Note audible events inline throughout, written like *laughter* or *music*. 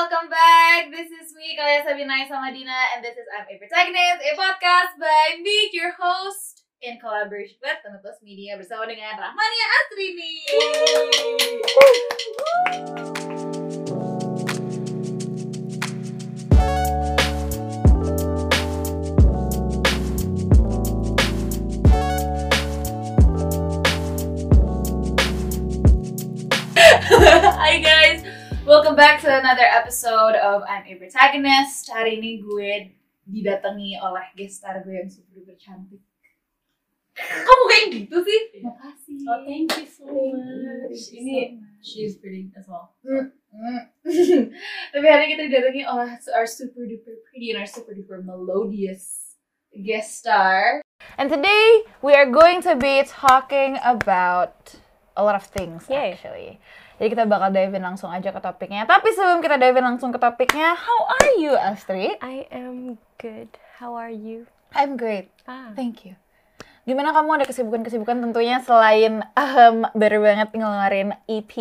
welcome back. This is me, Kalia Sabina sama Dina, and this is I'm a Protagonist, a podcast by me, your host, in collaboration with Plus Media bersama dengan Rahmania Astrini. Welcome back to another episode of I'm a Protagonist. Hari ini gue didatangi oleh guest star gue yang super duper cantik. Kamu kayak gitu sih? Makasih. Oh, thank you so much. Thank you Ini so much. she's pretty as well. Mm. *laughs* Tapi hari ini kita didatangi oleh our super duper pretty and our super duper melodious guest star. And today we are going to be talking about a lot of things Yay. actually. Jadi kita bakal dive in langsung aja ke topiknya. Tapi sebelum kita dive in langsung ke topiknya, how are you Astrid? I am good. How are you? I'm great. Ah. Thank you. Gimana kamu ada kesibukan-kesibukan tentunya selain um, baru banget ngeluarin EP,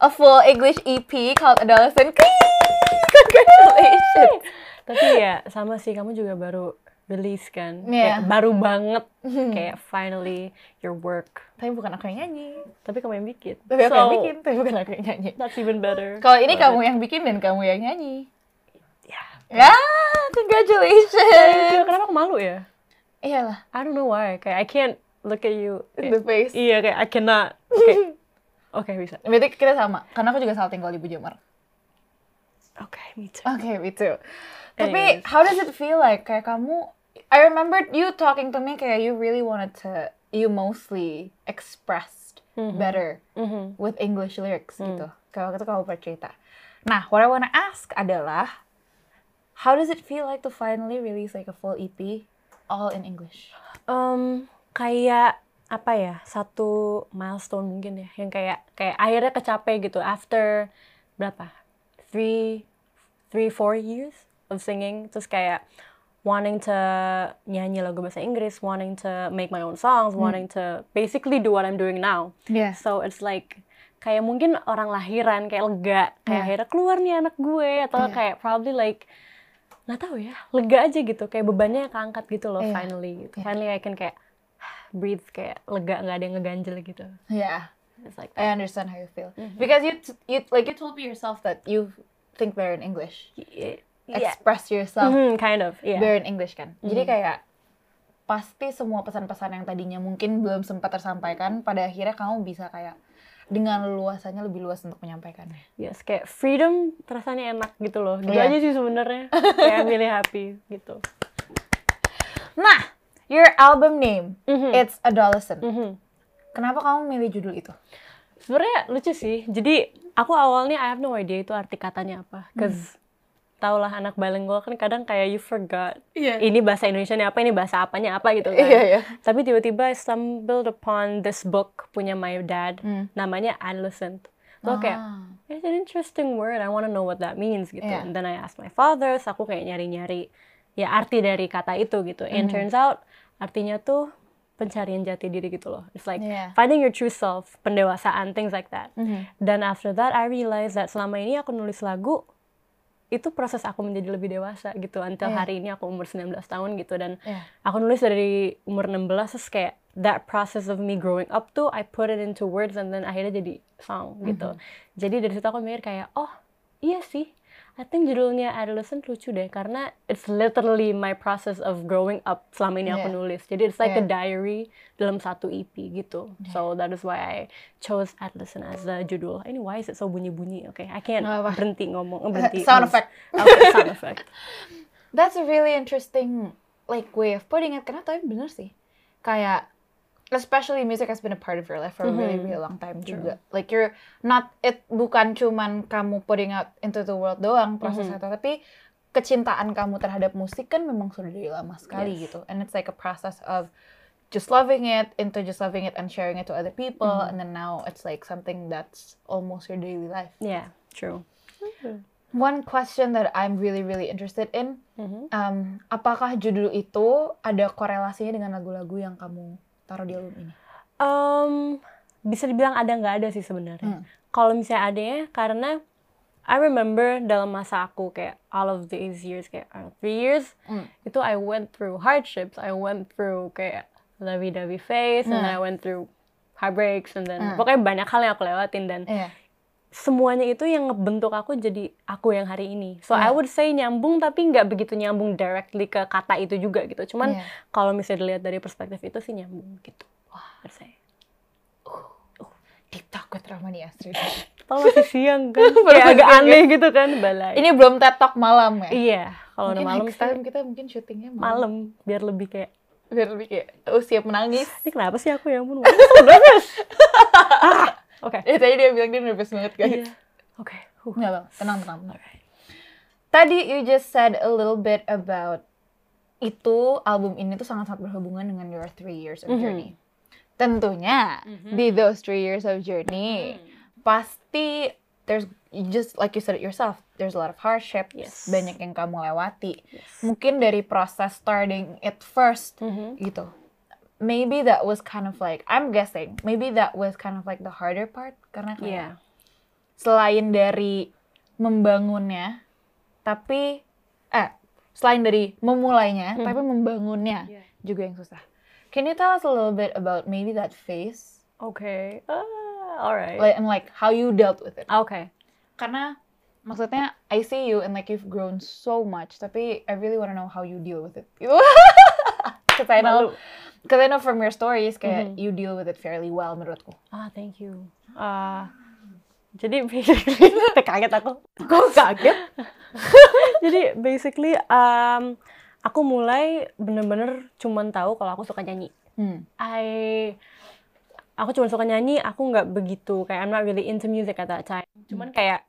a full English EP called Adolescent. Congratulations. *laughs* Tapi ya sama sih kamu juga baru release kan. Iya. Kayak baru banget. Kayak finally your work. Tapi bukan aku yang nyanyi. Tapi kamu yang bikin. Tapi aku yang So, bikin, tapi bukan aku yang nyanyi. That's even better. Kalau ini But- kamu yang bikin dan kamu yang nyanyi. Ya. Ya, Thank you. congratulations. Kenapa aku malu ya? Iyalah, I don't know why. Kayak I can't look at you. in the face. Iya kayak I cannot. Oke. *laughs* Oke bisa. Berarti kita sama, karena aku juga salah tinggal di Bujamar. Oke, me too. Oke, me too. Tapi how does it feel like kayak kamu I remember you talking to me kayak you really wanted to you mostly expressed better Mhm. with English lyrics gitu. Kalau waktu itu kamu bercerita. Nah, what I wanna ask adalah how does it feel like to finally release like a full EP all in English? um, kayak apa ya satu milestone mungkin ya yang kayak kayak akhirnya kecapai gitu after berapa three three four years of singing terus kayak wanting to nyanyi lagu bahasa Inggris wanting to make my own songs wanting to basically do what I'm doing now Yes. so it's like kayak mungkin orang lahiran kayak lega kayak Yeah. akhirnya keluar nih anak gue atau Yeah. kayak probably like nggak tahu ya lega aja gitu kayak bebannya keangkat gitu loh Yeah. finally gitu Yeah. finally I can kayak *sighs* breathe kayak lega nggak ada yang ngeganjel gitu Yeah. it's like I understand how you feel. Because you you like you told me yourself that you think better in English. yeah Express yourself Mhm, kind of yeah better in English kan. Jadi kayak pasti semua pesan-pesan yang tadinya mungkin belum sempat tersampaikan pada akhirnya kamu bisa kayak dengan leluasannya lebih luas untuk menyampaikannya. yes kayak freedom rasanya enak gitu loh gitu Iya. aja sih sebenarnya kayak *laughs* really happy gitu Nah, your album name Mhm. it's Adolescent. Mhm. Kenapa kamu milih judul itu? sebenarnya lucu sih jadi aku awalnya I have no idea itu arti katanya apa cause tau lah anak bilingual kan kadang kayak you forgot Iya. ini bahasa Indonesia apa ini bahasa apanya apa gitu kan Iya, iya. tapi tiba-tiba I stumbled upon this book punya my dad Hmm. namanya adolescent so kayak Ah. it's an interesting word I want to know what that means gitu Iya. and then I asked my father so aku kayak nyari-nyari ya arti dari kata itu gitu Hmm. and turns out artinya tuh pencarian jati diri gitu loh it's like Iya. finding your true self pendewasaan things like that Mhm. dan after that I realized that selama ini aku nulis lagu itu proses aku menjadi lebih dewasa gitu until Iya. hari ini aku umur 19 tahun gitu dan Iya. aku nulis dari umur 16 terus kayak that process of me growing up tuh I put it into words and then akhirnya jadi song gitu jadi dari situ aku mikir kayak oh iya sih I think judulnya adolescent lucu deh karena it's literally my process of growing up selama ini aku Yeah. nulis jadi it's like a Yeah. diary dalam satu EP gitu so that is why I chose adolescent as the judul ini why is it so bunyi-bunyi oke I can't apa. berhenti ngomong *laughs* berhenti Sound effect. *laughs* okay, sound *laughs* effect That's a really interesting like way of putting it. Karena tapi bener sih. Kayak especially music has been a part of your life for a really Mhm. really long time juga. Like you're not it bukan cuman kamu putting out into the world doang prosesnya tapi kecintaan kamu terhadap musik kan memang sudah dari lama sekali Yes. gitu. And it's like a process of just loving it into just loving it and sharing it to other people Mm-hmm. and then now it's like something that's almost your daily life. yeah true One question that I'm really really interested in Mhm. Um, apakah judul itu ada korelasinya dengan lagu-lagu yang kamu taruh di album ini? Um, bisa dibilang ada nggak ada sih sebenarnya. Hmm. Kalau misalnya adanya karena I remember dalam masa aku kayak all of these years kayak uh, three years Mm. itu I went through hardships I went through kayak lovey-dovey phase and then I went through heartbreaks and then Mm. pokoknya banyak hal yang aku lewatin dan Iya. Semuanya itu yang ngebentuk aku jadi aku yang hari ini. So I Iya. would say nyambung tapi nggak begitu nyambung directly ke kata itu juga gitu. Cuman Iya. kalau misalnya dilihat dari perspektif itu sih nyambung gitu. Wah, menurut saya. Deep talk with Rahmani Astrid. *laughs* Kalau masih siang kan, *laughs* kayak agak siang, aneh gitu kan, balai. Ini belum TED Talk malam ya? Iya, kalau udah malam next sih time kita mungkin syutingnya malam. malam biar lebih kayak Biar lebih kayak, oh siap menangis. ini kenapa sih aku ya ampun nervous. *laughs* Oke. Eh tadi dia bilang dia nervous banget guys. Iya. Oke. Nggak bang, tenang tenang. tenang. Tadi you just said a little bit about itu album ini tuh sangat-sangat berhubungan dengan your three years of Mhm. journey. Tentunya Mhm. di those three years of journey pasti there's just like you said it yourself there's a lot of hardship Yes. banyak yang kamu lewati Yes. mungkin dari proses starting it first Mhm. gitu maybe that was kind of like I'm guessing maybe that was kind of like the harder part karena kayak Iya. selain dari membangunnya tapi eh selain dari memulainya Hmm. tapi membangunnya Iya. juga yang susah can you tell us a little bit about maybe that phase Oke. Ah, alright. like and like how you dealt with it Oke. karena maksudnya I see you and like you've grown so much tapi I really wanna know how you deal with it *laughs* gitu Cause I know, Malu. cause I know from your stories kayak Mhm. you deal with it fairly well menurutku. Ah, thank you. Ah, jadi basically, *laughs* kaget aku. Kok kaget? *laughs* jadi basically, um, aku mulai bener-bener cuman tahu kalau aku suka nyanyi. Hmm. I, aku cuma suka nyanyi. Aku nggak begitu kayak I'm not really into music at that time. Cuman kayak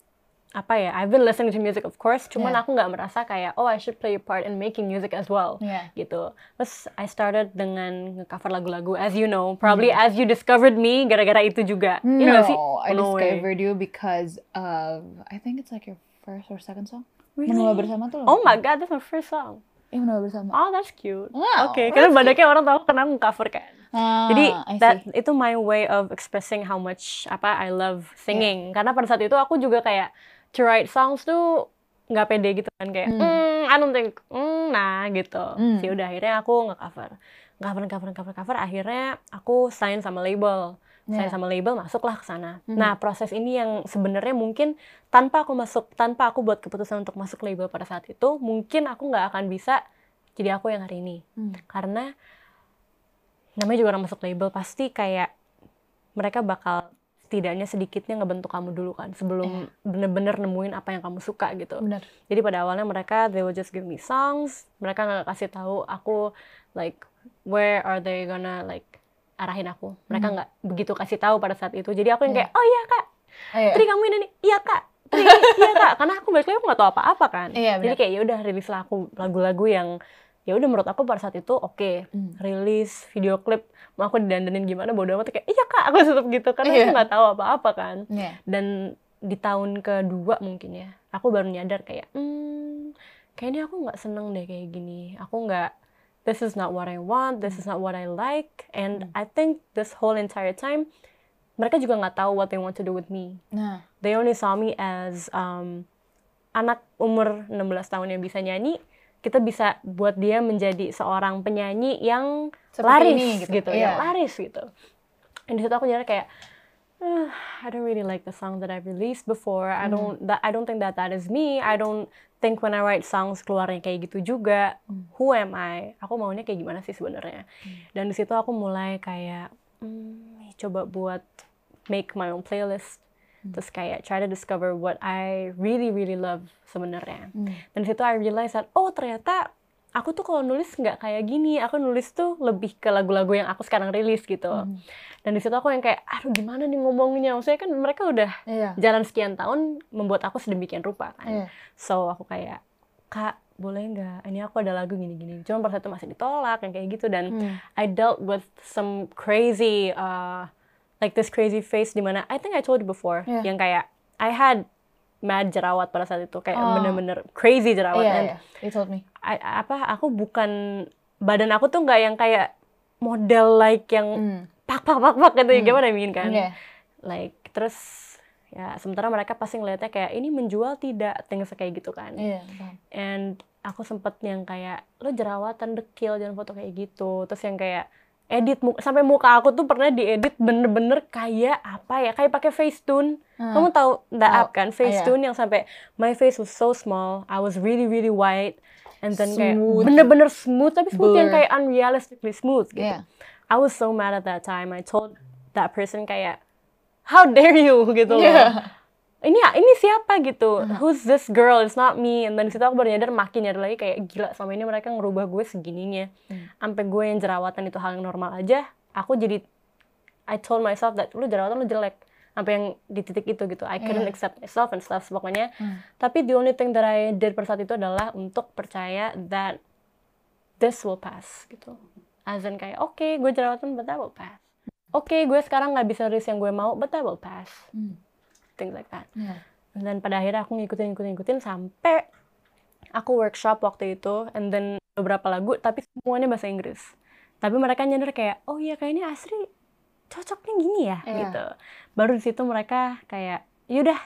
apa ya? I've been listening to music of course. Cuman Yeah. aku nggak merasa kayak oh I should play a part in making music as well. Yeah. gitu. Terus I started dengan nge-cover lagu-lagu as you know, probably as you discovered me gara-gara itu juga. No, Iya nggak sih? I No way. discovered you because of I think it's like your first or second song. Really? Menua bersama tuh. Oh my god, that's my first song. Eh, menua bersama. Oh, that's cute. Wow, Oke, that's karena banyaknya orang tahu karena aku cover kan. Ah, Jadi that itu my way of expressing how much apa I love singing. Karena pada saat itu aku juga kayak to write songs tuh nggak pede gitu kan kayak Hmm. hmm, I don't think hmm, nah gitu. Hmm. Ya udah akhirnya aku nge-cover. Cover cover cover cover akhirnya aku sign sama label. Sign Yeah. sama label masuklah ke sana. Mhm. Nah, proses ini yang sebenarnya mungkin tanpa aku masuk tanpa aku buat keputusan untuk masuk label pada saat itu, mungkin aku nggak akan bisa jadi aku yang hari ini Hmm. karena namanya juga orang masuk label pasti kayak mereka bakal setidaknya sedikitnya ngebentuk kamu dulu kan sebelum bener-bener nemuin apa yang kamu suka gitu. Benar. Jadi pada awalnya mereka they will just give me songs, mereka nggak kasih tahu aku like where are they gonna like arahin aku. Mereka Hmm. nggak begitu kasih tahu pada saat itu. Jadi aku yang Iya. kayak oh iya kak, Oh, iya. Tri kamu ini nih, iya kak. Tri, iya kak. Karena aku balik lagi aku nggak tahu apa-apa kan. Iya, Jadi kayak ya udah rilislah aku lagu-lagu yang ya udah menurut aku pada saat itu oke Hmm. rilis video klip mau aku didandanin gimana bodo amat kayak iya kak aku tetap gitu karena Iya. aku nggak tahu apa-apa kan Iya. dan di tahun kedua mungkin ya aku baru nyadar kayak hmm kayaknya aku nggak seneng deh kayak gini aku nggak this is not what I want this is not what I like and I think this whole entire time mereka juga nggak tahu what they want to do with me Nah, they only saw me as um, anak umur 16 tahun yang bisa nyanyi kita bisa buat dia menjadi seorang penyanyi yang Seperti laris ini, gitu, gitu. yang Iya. laris gitu. Dan di situ aku nyadar kayak "Ah, I don't really like the song that I've released before. I Hmm. don't that I don't think that that is me. I don't think when I write songs keluarnya kayak gitu juga. Hmm. Who am I? Aku maunya kayak gimana sih sebenarnya? Hmm. Dan di situ aku mulai kayak hmm, coba buat make my own playlist. Hmm. Terus kayak try to discover what I really really love sebenarnya. Hmm. Dan situ I realize that oh ternyata aku tuh kalau nulis nggak kayak gini. Aku nulis tuh lebih ke lagu-lagu yang aku sekarang rilis gitu. Hmm. Dan di situ aku yang kayak aduh gimana nih ngomongnya. Maksudnya kan mereka udah Iya. jalan sekian tahun membuat aku sedemikian rupa kan. Iya. So aku kayak kak boleh nggak? Ini aku ada lagu gini-gini. Cuma saat itu masih ditolak yang kayak gitu dan Hmm. I dealt with some crazy uh, like this crazy face di mana I think I told you before Yeah. yang kayak I had mad jerawat pada saat itu kayak Oh. bener-bener crazy jerawat Iya, dan iya. You told me. I- apa aku bukan badan aku tuh nggak yang kayak model like yang Hmm. pak pak pak pak gitu Hmm. gimana I mean kan Iya. like terus ya sementara mereka pasti ngeliatnya kayak ini menjual tidak things kayak gitu kan paham. and aku sempet yang kayak lo jerawatan dekil jangan foto kayak gitu terus yang kayak edit muka sampai muka aku tuh pernah diedit bener-bener kayak apa ya kayak pakai Facetune kamu tahu that Tahu. app kan iya. Facetune yang sampai my face was so small I was really really white and then kayak Smooth. bener-bener smooth tapi smooth yang Blur. kayak unrealistically smooth gitu Iya. I was so mad at that time I told that person kayak how dare you *laughs* gitu loh Iya. Ini ini siapa gitu? Who's this girl? It's not me. And then di situ aku baru nyadar makin nyadar lagi kayak gila selama ini mereka ngerubah gue segininya. Hmm. sampai gue yang jerawatan itu hal yang normal aja aku jadi I told myself that lu jerawatan lu jelek. Sampai yang di titik itu gitu. I couldn't Iya. accept myself and stuff pokoknya. Hmm. tapi the only thing that I did pada saat itu adalah untuk percaya that this will pass gitu. As in kayak oke gue jerawatan but that will pass. Oke gue sekarang nggak bisa rilis yang gue mau but that will pass. Hmm. Things like that Iya. dan pada akhirnya aku ngikutin ngikutin ngikutin sampai aku workshop waktu itu and then beberapa lagu tapi semuanya bahasa Inggris tapi mereka nyadar kayak oh iya kayaknya Asri cocoknya gini ya Iya. gitu baru di situ mereka kayak yaudah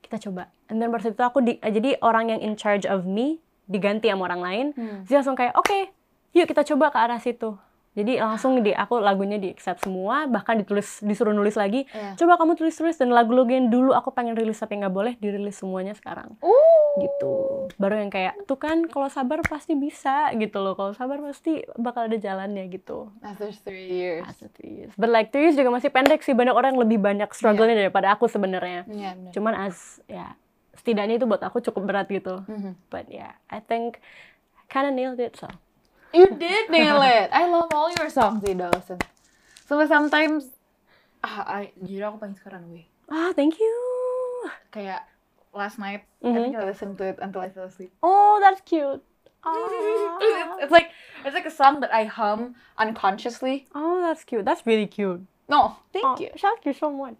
kita coba and then baru situ aku di, jadi orang yang in charge of me diganti sama orang lain Hmm. dia langsung kayak oke yuk kita coba ke arah situ jadi langsung di aku lagunya di accept semua bahkan ditulis disuruh nulis lagi Iya. coba kamu tulis tulis dan lagu-lagu yang dulu aku pengen rilis tapi nggak boleh dirilis semuanya sekarang Uh. gitu baru yang kayak tuh kan kalau sabar pasti bisa gitu loh kalau sabar pasti bakal ada jalannya gitu After three years. After three years. But like three years juga masih pendek sih banyak orang yang lebih banyak struggle-nya daripada aku sebenarnya Iya, benar. cuman as ya setidaknya itu buat aku cukup berat gitu Mhm. but yeah I think kinda nailed it so You did nail it. I love all your songs sih, Dawson. So sometimes ah, I, jujur aku paling sekarang weh. ah thank you Kayak last night, I Mhm. think I listened to it until I fell asleep. oh that's cute *laughs* it's, it's like it's like a song that I hum unconsciously. oh that's cute that's really cute No, thank oh, you. thank you so much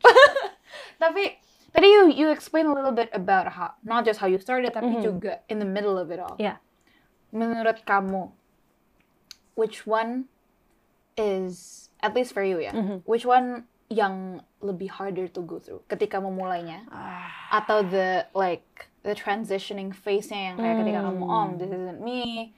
*laughs* Tapi tadi you you explain a little bit about how not just how you started, tapi Mhm. juga in the middle of it all. Yeah. Menurut kamu, which one is at least for you ya? Mhm. Which one yang lebih harder to go through ketika memulainya atau the like the transitioning phase-nya yang kayak ketika kamu oh Hmm. this isn't me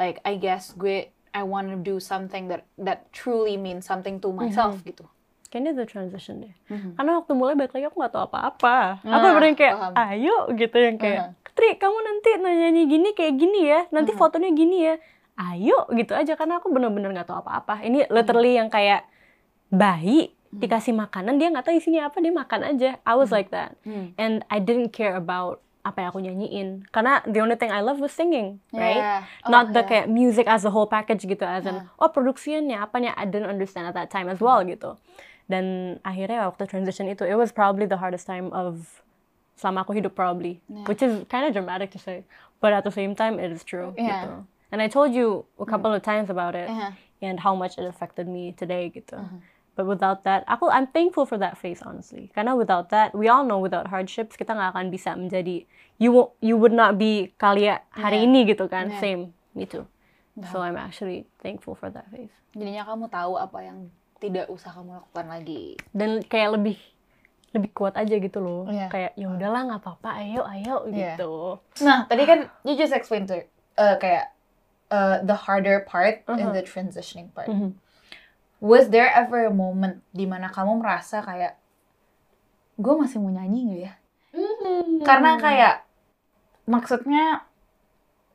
like I guess gue I want to do something that that truly means something to myself gitu kayaknya the transition deh Mhm. karena waktu mulai balik lagi aku nggak tahu apa-apa aku Ah, bener kayak paham. ayo gitu yang kayak Aha. Tri kamu nanti nyanyi gini kayak gini ya nanti Aha. fotonya gini ya ayo gitu aja karena aku bener-bener nggak tahu apa-apa ini literally yang kayak bayi Hmm. dikasih makanan dia nggak tahu isinya apa dia makan aja I was like that Hmm. and I didn't care about apa yang aku nyanyiin karena the only thing I love was singing right Yeah. Oh, not the yeah. kayak music as a whole package gitu as in Yeah. oh produksinya apanya I didn't understand at that time as well gitu dan akhirnya waktu transition itu it was probably the hardest time of selama aku hidup probably Yeah. which is kind of dramatic to say but at the same time it is true Yeah. gitu and I told you a couple of times about it Uh-huh. and how much it affected me today gitu Uh-huh. But without that, aku I'm thankful for that phase honestly. Karena without that, we all know without hardships kita nggak akan bisa menjadi you you would not be Kalia hari Yeah. ini gitu kan. Yeah. Same, me too. So I'm actually thankful for that phase. jadinya kamu tahu apa yang tidak usah kamu lakukan lagi Dan kayak lebih lebih kuat aja gitu loh. Iya. Kayak ya udahlah nggak apa-apa, ayo ayo Iya. gitu. Nah, tadi kan you just explained to uh, kayak uh, the harder part and Mhm. the transitioning part. Mhm. Was there ever a moment di mana kamu merasa kayak gue masih mau nyanyi nggak ya? Karena kayak maksudnya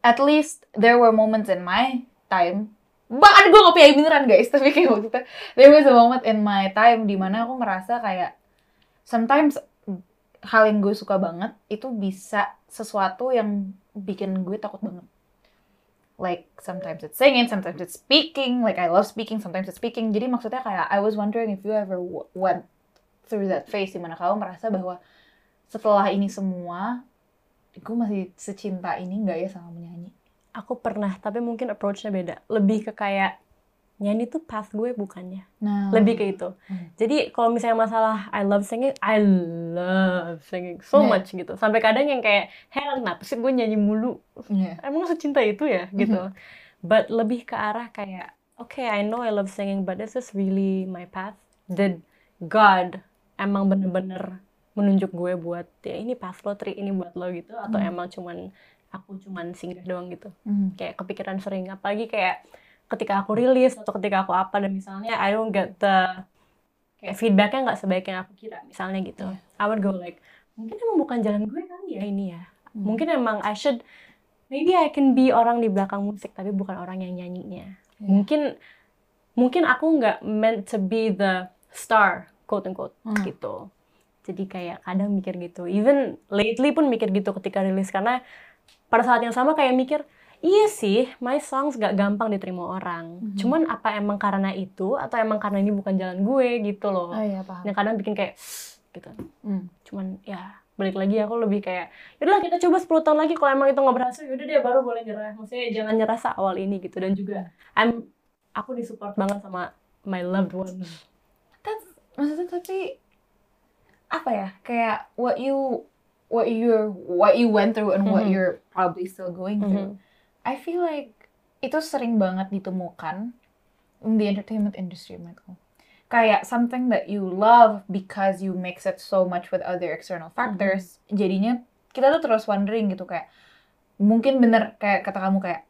at least there were moments in my time bahkan gue nggak PI beneran guys *laughs* tapi kayak maksudnya there was a moment in my time di mana aku ngerasa kayak sometimes hal yang gue suka banget itu bisa sesuatu yang bikin gue takut banget like sometimes it's singing sometimes it's speaking like I love speaking sometimes it's speaking jadi maksudnya kayak I was wondering if you ever went through that phase di mana kamu merasa bahwa setelah ini semua gue masih secinta ini nggak ya sama menyanyi Aku pernah, tapi mungkin approach-nya beda. Lebih ke kayak nyanyi tuh path gue bukannya. nah lebih ke itu. Hmm. Jadi kalau misalnya masalah I love singing, I love singing so Yeah. much gitu. Sampai kadang yang kayak heran kenapa sih gue nyanyi mulu? yeah. Emang secinta itu ya Mm-hmm. gitu. But lebih ke arah kayak okay, I know I love singing, but is this really my path? Did God emang bener-bener menunjuk gue buat ya ini pas lo tri ini buat lo gitu atau Hmm. emang cuman aku cuman singgah doang gitu Mhm. kayak kepikiran sering apalagi kayak ketika aku rilis atau ketika aku apa dan misalnya I don't get the kayak feedbacknya nggak sebaik yang aku kira misalnya gitu Iya. I would go like mungkin emang bukan jalan gue kali ya ini ya Hmm. mungkin emang I should maybe I can be orang di belakang musik tapi bukan orang yang nyanyinya Iya. mungkin mungkin aku nggak meant to be the star quote unquote Hmm. gitu jadi kayak kadang mikir gitu even lately pun mikir gitu ketika rilis karena pada saat yang sama kayak mikir iya sih my songs gak gampang diterima orang Mhm. cuman apa emang karena itu atau emang karena ini bukan jalan gue gitu loh Oh iya paham. yang kadang bikin kayak gitu Hmm. cuman ya balik lagi aku lebih kayak yaudah kita coba 10 tahun lagi kalau emang itu nggak berhasil yaudah deh baru boleh nyerah maksudnya jangan nyerah awal ini gitu dan juga I'm aku disupport banget sama my loved ones That's maksudnya tapi apa ya kayak what you what you what you went through and what Mhm. you're probably still going through. Mhm. I feel like itu sering banget ditemukan in the entertainment industry menurutku. Kayak something that you love because you mix it so much with other external factors. Jadinya kita tuh terus wondering gitu kayak mungkin bener kayak kata kamu kayak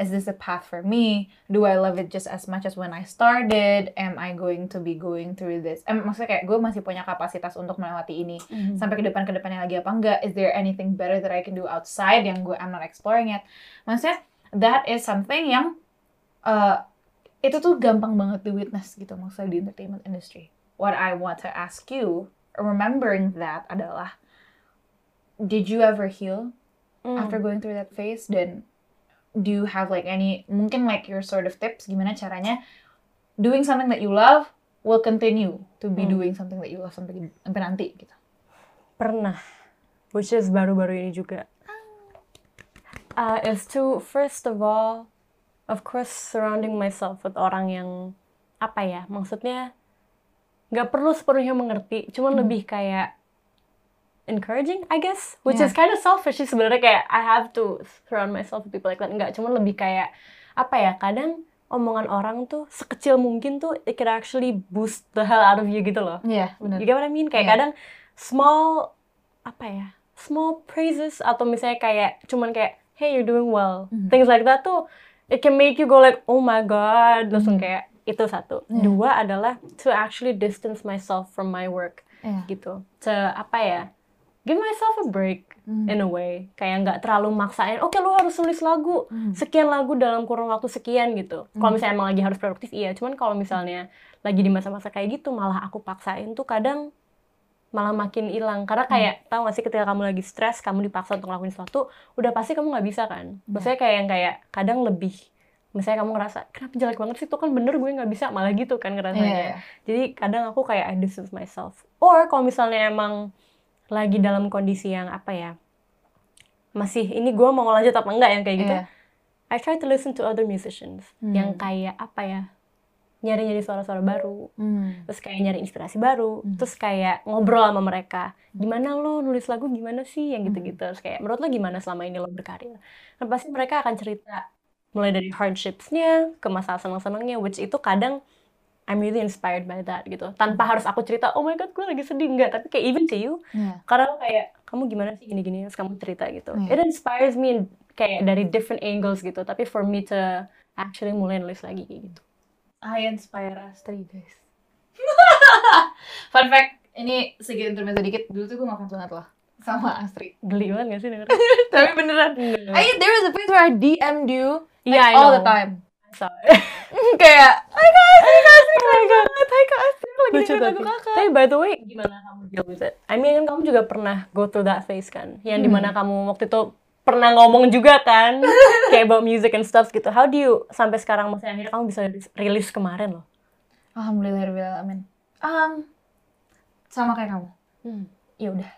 is this a path for me? Do I love it just as much as when I started? Am I going to be going through this? Em, maksudnya kayak gue masih punya kapasitas untuk melewati ini sampai ke depan ke depannya lagi apa enggak? Is there anything better that I can do outside yang gue I'm not exploring yet? Maksudnya that is something yang uh, itu tuh gampang banget di witness gitu maksudnya di entertainment industry. What I want to ask you, remembering that adalah, did you ever heal Hmm. after going through that phase? Dan do you have like any mungkin like your sort of tips gimana caranya doing something that you love will continue to be Hmm. doing something that you love sampai sampai nanti gitu. pernah which is baru-baru ini juga uh, is to first of all of course surrounding myself with orang yang apa ya maksudnya nggak perlu sepenuhnya mengerti cuman Hmm. lebih kayak encouraging I guess which Yeah. is kind of selfish sih sebenarnya kayak I have to surround myself with people like that nggak cuman lebih kayak apa ya kadang omongan orang tuh sekecil mungkin tuh it can actually boost the hell out of you gitu loh Iya, benar. You get what I mean? Kayak Iya. kadang small apa ya? Small praises atau misalnya kayak cuman kayak hey you're doing well. Mhm. Things like that tuh it can make you go like oh my god langsung Mhm. kayak itu satu. Iya. Dua adalah to actually distance myself from my work Iya. gitu. To apa ya? Give myself a break Hmm. in a way. Kayak nggak terlalu maksain, oke lu harus nulis lagu Hmm. sekian lagu dalam kurun waktu sekian gitu. Kalau Hmm. misalnya emang lagi harus produktif iya, cuman kalau misalnya lagi di masa-masa kayak gitu malah aku paksain tuh kadang malah makin hilang karena kayak tahu gak sih ketika kamu lagi stres kamu dipaksa untuk ngelakuin sesuatu udah pasti kamu nggak bisa kan maksudnya kayak yang kayak kadang lebih misalnya kamu ngerasa kenapa jelek banget sih itu kan bener gue nggak bisa malah gitu kan ngerasanya Iya. jadi kadang aku kayak I distance myself or kalau misalnya emang lagi dalam kondisi yang apa ya masih ini gue mau lanjut apa enggak yang kayak gitu Iya. I try to listen to other musicians Hmm. yang kayak apa ya nyari-nyari suara-suara baru Hmm. terus kayak nyari inspirasi baru Hmm. terus kayak ngobrol sama mereka gimana lo nulis lagu gimana sih yang Hmm. gitu-gitu terus kayak menurut lo gimana selama ini lo berkarir dan pasti mereka akan cerita mulai dari hardships-nya ke masalah senang-senangnya which itu kadang I'm really inspired by that gitu tanpa harus aku cerita oh my god gue lagi sedih enggak tapi kayak even to you Iya. karena lo kayak kamu gimana sih gini-gini terus kamu cerita gitu Iya. it inspires me in- kayak dari different angles gitu tapi for me to actually mulai nulis lagi kayak gitu I inspire Astri guys. *laughs* Fun fact, ini sedikit intermezzo dikit. Dulu tuh gue ngefans banget loh sama Astri. geli banget gak sih denger *laughs* Tapi beneran. I, there was a place where I DM'd you like, Iya, I all know. the time. So, *laughs* *laughs* Kayak, Hai kak Astri, kak Astri, Oh my God. Hai kak Astri, aku lagi lucu dengerin lagu tapi. kakak. Tapi by the way, gimana kamu deal with it? I mean, kan kamu juga pernah go through that phase kan? Yang Hmm. di mana kamu waktu itu pernah ngomong juga kan? *laughs* kayak about music and stuff gitu. How do you, sampai sekarang maksudnya akhirnya kamu bisa rilis- rilis kemarin loh? Alhamdulillah, amin. Um, sama kayak kamu. Hmm. Ya udah.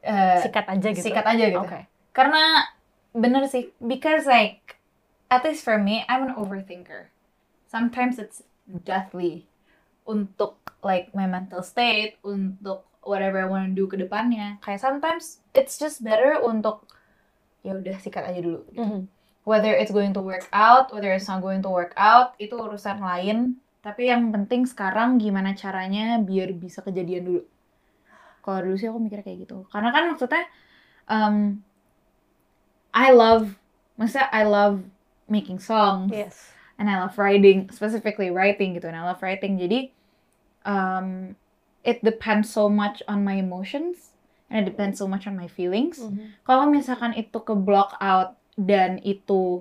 Eh, Sikat aja gitu? sikat aja gitu. Oke. Karena bener sih, because like at least for me, I'm an overthinker. Sometimes it's deathly untuk like my mental state, untuk whatever I want to do ke depannya. Kayak sometimes it's just better untuk ya udah sikat aja dulu. gitu. Mhm. Whether it's going to work out, whether it's not going to work out, itu urusan lain. Tapi yang penting sekarang gimana caranya biar bisa kejadian dulu. Kalau dulu sih aku mikir kayak gitu. Karena kan maksudnya um, I love maksudnya I love making songs Yes. And I love writing, specifically writing gitu. And I love writing. Jadi um, it depends so much on my emotions and it depends so much on my feelings. Mhm. Kalau misalkan itu ke block out dan itu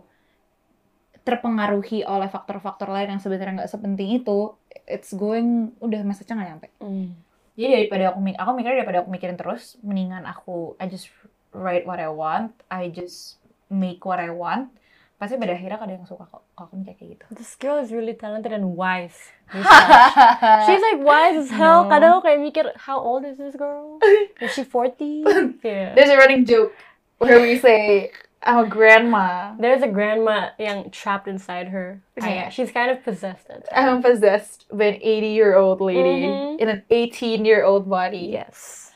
terpengaruhi oleh faktor-faktor lain yang sebenarnya nggak sepenting itu, it's going udah message-nya nggak nyampe. Mm. Jadi daripada aku aku mikir daripada aku mikirin terus, mendingan aku I just write what I want, I just make what I want. Pasti pada akhirnya ada yang suka kok kalau kayak gitu. This girl is really talented and wise. *laughs* She's like wise as hell. No. Kadang aku kayak mikir, how old is this girl? Is she 40? *laughs* yeah. There's a running joke where we say I'm a grandma. There's a grandma yang trapped inside her. Yeah. She's kind of possessed. *laughs* I'm possessed by an 80 year old lady Mhm. in an 18 year old body. Yes.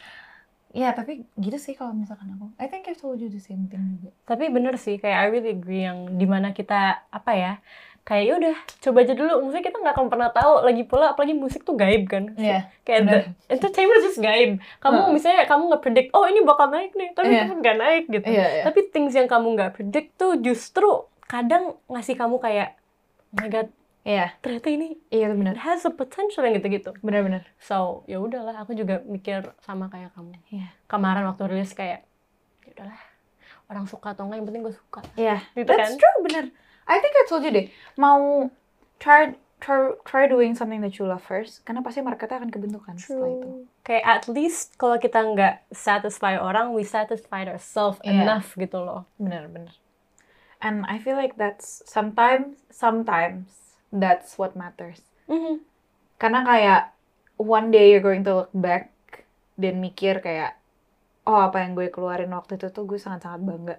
Ya, tapi gitu sih kalau misalkan aku. I think I told you the same thing juga. Tapi bener sih, kayak I really agree yang di mana kita apa ya, kayak ya udah coba aja dulu. Maksudnya kita nggak akan pernah tahu. Lagi pula, apalagi musik tuh gaib kan. Iya. Kayak the entertainment is just gaib. Kamu Heeh. misalnya kamu nggak predict, oh ini bakal naik nih, tapi Iya. itu nggak naik gitu. Iya, iya. Tapi things yang kamu nggak predict tuh justru kadang ngasih kamu kayak, oh my god, Iya, ternyata ini iya benar. has a potential yang gitu-gitu. Benar-benar. So ya udahlah, aku juga mikir sama kayak kamu. Iya. Kemarin waktu rilis kayak, ya udahlah, orang suka atau enggak yang penting gue suka. Iya, Gitu that's kan? true, benar. I think I told you deh, mau try try try doing something that you love first, karena pasti marketnya akan kebentuk kan setelah itu. Kayak at least kalau kita nggak satisfy orang, we satisfied ourselves Iya. enough gitu loh. Benar, benar. And I feel like that's sometimes sometimes that's what matters. Mhm. Karena kayak one day you're going to look back dan mikir kayak oh apa yang gue keluarin waktu itu tuh gue sangat-sangat bangga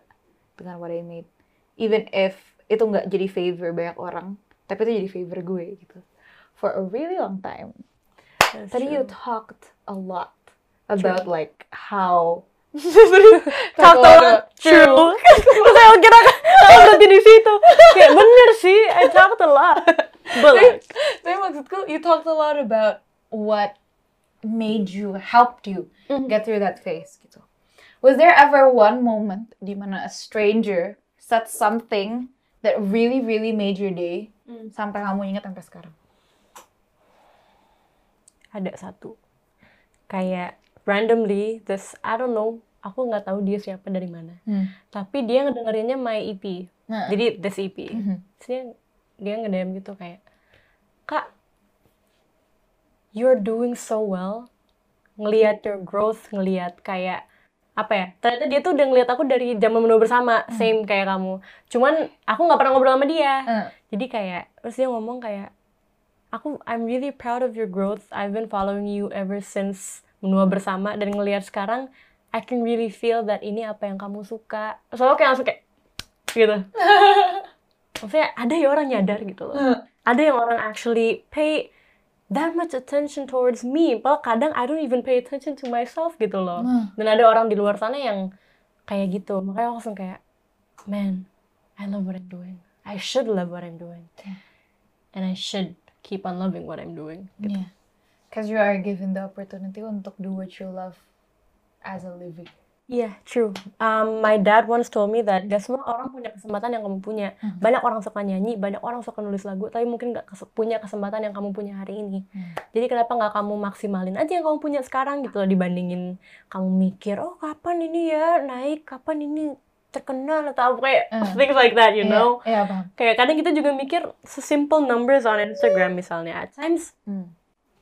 dengan what I made. Even if itu nggak jadi favor banyak orang, tapi itu jadi favor gue gitu. For a really long time. That's Tadi you true. talked a lot about like how *laughs* Talk lot. True. Terus *laughs* saya kira kalau berhenti di situ. Kayak bener sih, I talked a lot. But like, Tapi maksudku, you talked a lot about what made you, helped you Mhm. get through that phase gitu. Was there ever one moment di mana a stranger said something that really, really made your day Mm. sampai kamu ingat sampai sekarang? ada satu. Kayak randomly, this I don't know, aku nggak tahu dia siapa dari mana. Hmm. Tapi dia ngedengerinnya my EP. Nah. Jadi this EP. Mhm. Terus dia, dia nge-DM gitu kayak, Kak, you're doing so well. Ngeliat your growth, ngeliat kayak, apa ya, ternyata dia tuh udah ngeliat aku dari zaman menua bersama, same kayak kamu. Cuman, aku nggak pernah ngobrol sama dia. Eh, Jadi kayak, terus dia ngomong kayak, aku, I'm really proud of your growth. I've been following you ever since menua bersama, dan ngeliat sekarang, I can really feel that ini apa yang kamu suka. Soalnya kayak langsung kayak, gitu. *laughs* Maksudnya ada ya orang nyadar gitu loh. eh, Ada yang orang actually pay that much attention towards me. Padahal kadang I don't even pay attention to myself gitu loh. Hmm. Dan ada orang di luar sana yang kayak gitu. Makanya aku langsung kayak, man, I love what I'm doing. I should love what I'm doing. And I should keep on loving what I'm doing. Yeah. Because you are given the opportunity untuk do what you love as a living. Yeah, true. Um, my dad once told me that gak semua orang punya kesempatan yang kamu punya. Hmm. Banyak orang suka nyanyi, banyak orang suka nulis lagu, tapi mungkin gak kes- punya kesempatan yang kamu punya hari ini. Hmm. Jadi kenapa nggak kamu maksimalin aja yang kamu punya sekarang gitu loh dibandingin kamu mikir, oh kapan ini ya naik, kapan ini terkenal atau apa kayak Hmm. *laughs* things like that, you know. Iya, paham. Kayak kadang kita juga mikir simple numbers on Instagram misalnya. At times, Hmm.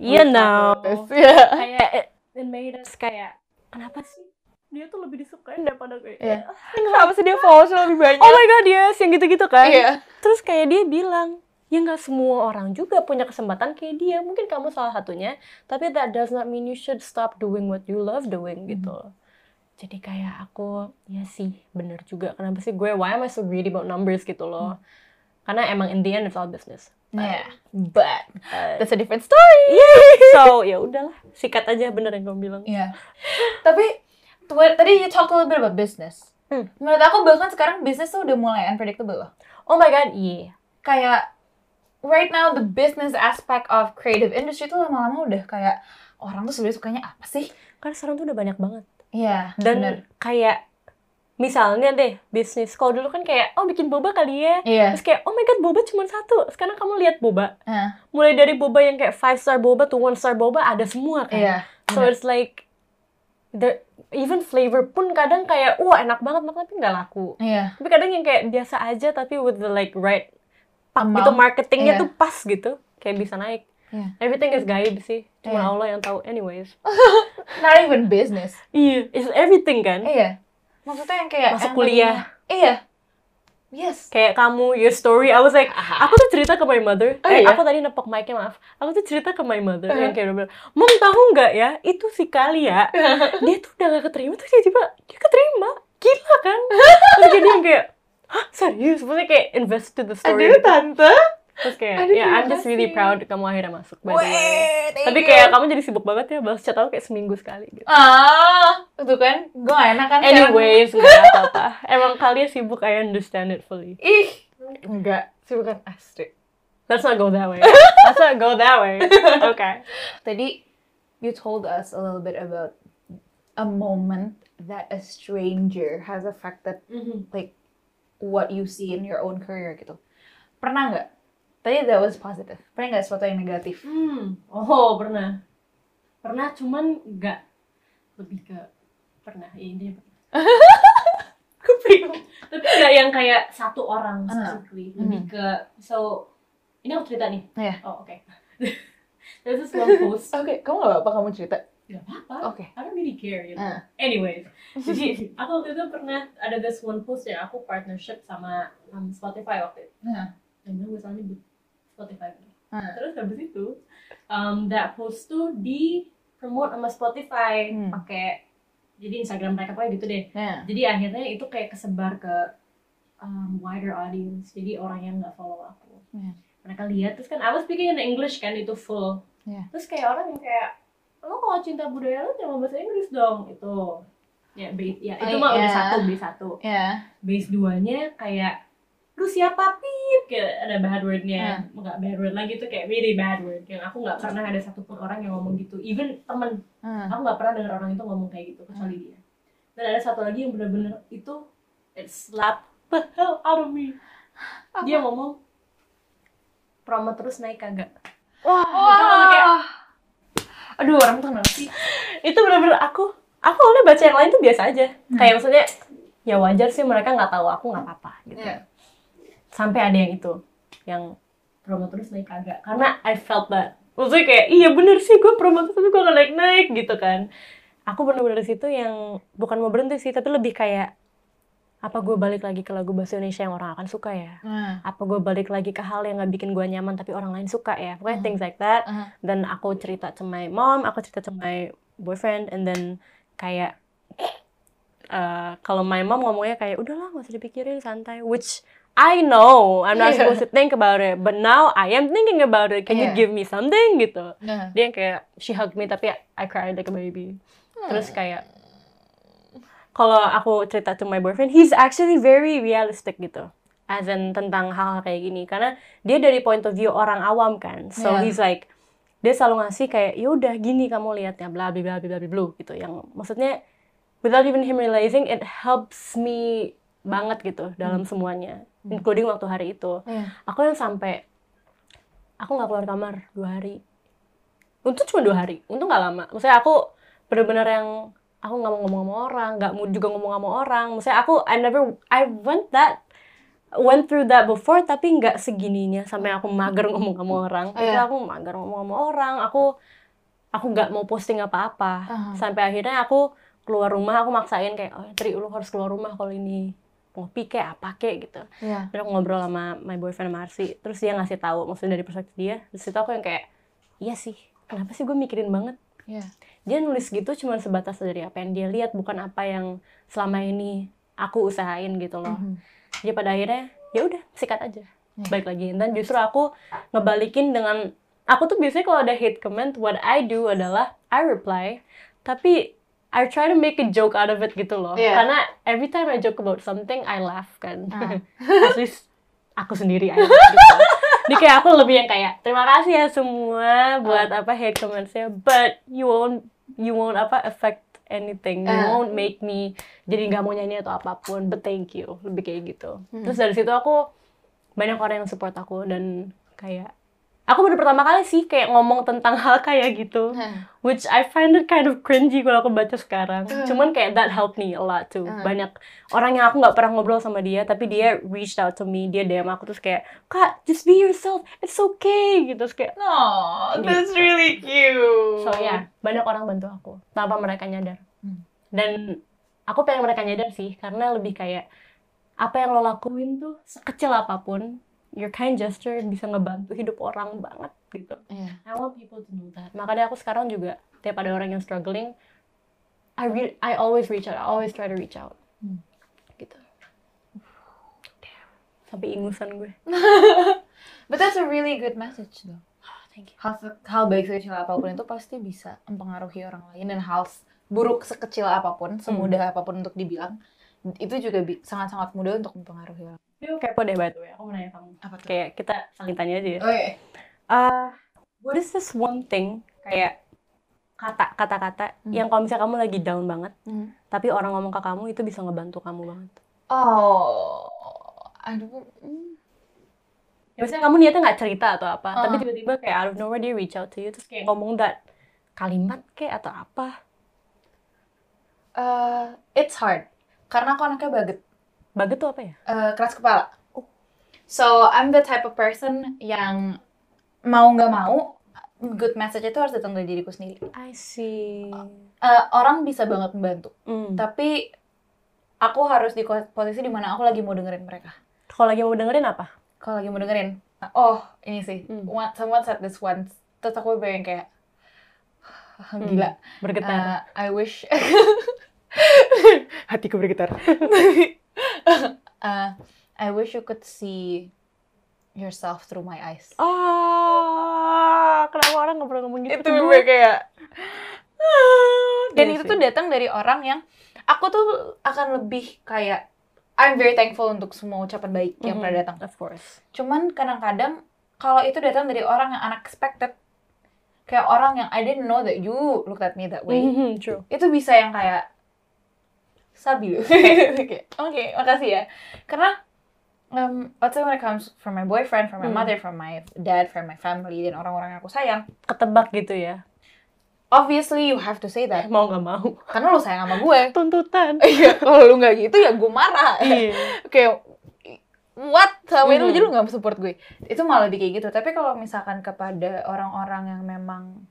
You know, *laughs* *laughs* Yeah. kayak it, it made us kayak kenapa sih dia tuh lebih disukain daripada gue? Iya. *laughs* Kenapa sih dia followersnya lebih banyak? oh my god yes yang gitu-gitu kan? Iya. terus kayak dia bilang ya nggak semua orang juga punya kesempatan kayak dia. Mungkin kamu salah satunya tapi that does not mean you should stop doing what you love doing gitu. Loh. jadi kayak aku ya sih bener juga. Kenapa sih gue why am I so greedy about numbers? gitu loh. Karena emang in the end it's all business Yeah. But Uh, that's a different story. *laughs* so ya udahlah sikat aja bener yang kamu bilang Iya. Tapi tuh- tadi you talked a little bit about business. Hmm. Menurut aku bahkan sekarang bisnis tuh udah mulai unpredictable loh. oh my god yeah Kayak right now the business aspect of creative industry tuh lama-lama udah kayak orang tuh sebenarnya sukanya apa sih? Karena sekarang tuh udah banyak banget. Iya, Dan bener. kayak misalnya deh bisnis. Kalau dulu kan kayak oh bikin boba kali ya. Iya. Terus kayak oh my god boba cuma satu. Sekarang kamu lihat boba. Ah, Mulai dari boba yang kayak five star boba to one star boba ada semua kan. Iya. So it's like the even flavor pun kadang kayak wah enak banget banget tapi nggak laku. Iya. Tapi kadang yang kayak biasa aja tapi with the like right pak Amount. gitu marketingnya Iya. tuh pas gitu kayak bisa naik. Iya. Everything is gaib sih. Cuma Iya. Allah yang tahu anyways. *laughs* Not even business. Iya, it's everything kan. Iya. Maksudnya yang kayak Masuk kuliah. Iya. Yes. Kayak kamu, your story, I was like, aku tuh cerita ke my mother. Oh, eh, iya? aku tadi nepok mic-nya maaf. Aku tuh cerita ke my mother Uh-huh. yang kayak udah bilang, Mom tahu nggak ya, itu si Kalia, dia tuh udah gak keterima, terus dia tiba dia keterima. Gila kan? *laughs* Terus dia yang kayak, hah serius? Maksudnya kayak invest to the story. Aduh, tante. Terus kayak, Aduh, ya I'm just really proud kamu akhirnya masuk. By the way. Tapi you. kayak kamu jadi sibuk banget ya, balas chat aku kayak seminggu sekali gitu. Ah, itu kan gue gak enak kan. Anyways, nggak apa-apa. *laughs* Emang kalian sibuk, I understand it fully. Ih, enggak. Sih bukan asli. Let's not go that way. *laughs* Let's not go that way. Okay. Tadi you told us a little bit about a moment that a stranger has affected like what you see in your own career gitu. Pernah nggak? Tadi that was positive. Pernah nggak sesuatu yang negatif? Hmm. Oh, pernah. Pernah, cuman nggak lebih ke pernah. Ya, pernah. *laughs* Aku bingung. Tapi nggak yang kayak satu orang Ah. specifically. Lebih ke, so, ini aku cerita nih. Iya. Oh, oke. There's *laughs* this one post. *laughs* Oke, kamu nggak apa-apa kamu cerita. Gak apa-apa. Oke. I don't really care, you know. Ah. Anyways, jadi aku waktu itu pernah ada this one post yang aku partnership sama um, Spotify waktu itu. Nah. Dan gue Spotify. Ah. Terus habis itu, um, that post tuh di promote sama Spotify Hmm. pakai jadi Instagram mereka pokoknya gitu deh. Nah. Jadi akhirnya itu kayak kesebar ke um, wider audience. Jadi orang yang nggak follow aku. Iya. Mereka lihat terus kan I was speaking in English kan itu full. Iya. Terus kayak orang yang kayak lo kalau cinta budaya lo jangan bahasa Inggris dong itu. Ya, base, ya itu Oh, mah udah iya. satu, base satu. Ya. Base duanya kayak lu siapa? Pip. Kayak ada bad wordnya. Nggak bad word lagi tuh kayak really bad word. Yang aku nggak pernah ada satupun orang yang ngomong gitu. Even temen. Ah. aku nggak pernah dengar orang itu ngomong kayak gitu kecuali dia. Dan ada satu lagi yang bener-bener itu it slap the hell out of me. Dia ngomong promo terus naik kagak? Wah. Kayak- Aduh, orang tuh kenapa sih? itu bener-bener aku aku awalnya baca yang lain tuh biasa aja. Kayak maksudnya ya wajar sih mereka nggak tahu aku nggak apa-apa gitu. Iya. Sampai ada yang itu yang promo terus naik kagak karena I felt that maksudnya kayak iya bener sih gue promo terus tapi gue nggak naik naik gitu kan aku bener-bener situ yang bukan mau berhenti sih tapi lebih kayak apa gue balik lagi ke lagu bahasa Indonesia yang orang akan suka ya Nah. apa gue balik lagi ke hal yang nggak bikin gue nyaman tapi orang lain suka ya pokoknya Hmm. things like that Ah. dan aku cerita ke my mom aku cerita ke my boyfriend and then kayak eh, kalau my mom ngomongnya kayak udahlah nggak usah dipikirin santai which I know I'm not *laughs* supposed to think about it but now I am thinking about it. Can you Iya. give me something? Gitu. Nah. dia yang kayak she hugged me tapi I cried like a baby. Terus kayak kalau aku cerita to my boyfriend he's actually very realistic gitu. As in tentang hal-hal kayak gini. Karena dia dari point of view orang awam kan. So Yeah. he's like dia selalu ngasih kayak ya udah gini kamu lihatnya bla bla bla bla bla bla gitu. Yang maksudnya without even him realizing it helps me banget gitu dalam semuanya including waktu hari itu. Iya. aku yang sampai aku nggak keluar kamar dua hari. Untung cuma dua hari. Untung nggak lama. Maksudnya aku bener-bener yang aku nggak mau ngomong sama orang nggak mau juga ngomong sama orang. Maksudnya aku I never I went that went through that before tapi nggak segininya sampai aku mager *laughs* ngomong sama orang. Oh, itu iya. aku mager ngomong sama orang. Aku aku nggak mau posting apa-apa. Ah. sampai akhirnya aku keluar rumah aku maksain kayak oh Tri lu harus keluar rumah kalau ini ngopi kayak apa kayak gitu Iya. Terus aku ngobrol sama my boyfriend Marsi, terus dia ngasih tahu maksudnya dari perspektif dia. Terus itu aku yang kayak, iya sih, kenapa sih gue mikirin banget? Iya. Dia nulis gitu cuma sebatas dari apa yang dia lihat, bukan apa yang selama ini aku usahain gitu loh. Mhm. Jadi pada akhirnya, ya udah sikat aja, Iya. balik lagi. Dan justru aku ngebalikin dengan, aku tuh biasanya kalau ada hate comment, what I do adalah I reply, tapi I try to make a joke out of it gitu loh. Iya. Karena every time I joke about something, I laugh kan. Ah. *laughs* At least aku sendiri aja gitu. *laughs* Jadi kayak aku lebih yang kayak terima kasih ya semua buat apa hate comments-nya, but you won't you won't apa affect anything you Ah. won't make me jadi nggak mau nyanyi atau apa pun but thank you lebih kayak gitu Hmm. terus dari situ aku banyak orang yang support aku dan kayak aku baru pertama kali sih kayak ngomong tentang hal kayak gitu which I find it kind of cringy kalau aku baca sekarang Ah. cuman kayak that helped me a lot too Ah. banyak orang yang aku nggak pernah ngobrol sama dia tapi dia reached out to me dia DM aku terus kayak kak just be yourself it's okay gitu terus kayak No, that's really cute. So ya, banyak orang bantu aku tanpa mereka nyadar. Hmm. Dan aku pengen mereka nyadar sih, karena lebih kayak apa yang lo lakuin tuh sekecil apa pun, your kind gesture bisa ngebantu hidup orang banget gitu. Iya. I want people to know that. Makanya aku sekarang juga tiap ada orang yang struggling, I re- I always reach out, I always try to reach out. Hmm. Gitu. Sampai ingusan gue. *laughs* But that's a really good message though. Thank you. Hal, hal baik sekecil apa pun itu pasti bisa mempengaruhi orang lain dan hal buruk sekecil apa pun, semudah apa pun untuk dibilang, itu juga sangat-sangat mudah untuk mempengaruhi orang. Ini kepo deh the way, aku mau nanya kamu. Apa tuh? Kayak kita saling tanya aja ya. Oh iya. uh, what is this one thing kayak kata kata-kata Hmm. yang kalau misalnya kamu lagi down banget Hmm. tapi orang ngomong ke kamu itu bisa ngebantu kamu banget Oh, aduh. hmm. ya misalnya kamu niatnya nggak cerita atau apa Uh. tapi tiba-tiba kayak out of nowhere dia reach out to you terus kayak ngomong that kalimat kayak atau apa Uh, it's hard karena aku anaknya baget, baget tuh apa ya uh, keras kepala. So I'm the type of person yang mau nggak mau good message itu harus datang dari diriku sendiri. I see Uh, orang bisa banget membantu, Hmm. tapi aku harus di posisi di mana aku lagi mau dengerin mereka. kalau lagi mau dengerin apa Kalau lagi mau dengerin, oh ini sih, Hmm. one- someone said this once, terus aku yang kayak *sighs* gila. bergetar Uh, I wish *laughs* hatiku bergetar *laughs* uh, I wish you could see yourself through my eyes. ah kenapa orang nggak pernah ngomong gitu itu gue? kayak dan Iya itu sih. tuh datang dari orang yang aku tuh akan lebih kayak I'm very thankful untuk semua ucapan baik yang Mhm, pernah datang. of course Cuman kadang-kadang kalau itu datang dari orang yang unexpected, kayak orang yang I didn't know that you looked at me that way, Mhm, true itu bisa yang kayak sabi *laughs* *laughs* loh. Kayak, Oke, makasih ya. Karena um, let's say when it comes from my boyfriend, from my Hmm. mother, from my dad, from my family, dan orang-orang yang aku sayang, ketebak gitu ya obviously you have to say that. mau nggak mau Karena lu sayang sama gue. *laughs* tuntutan Iya, kalau lu nggak gitu ya gue marah. iya Kayak what? Sama lu Mhm. jadi lu nggak support gue. Itu malah lebih kayak gitu. Tapi kalau misalkan kepada orang-orang yang memang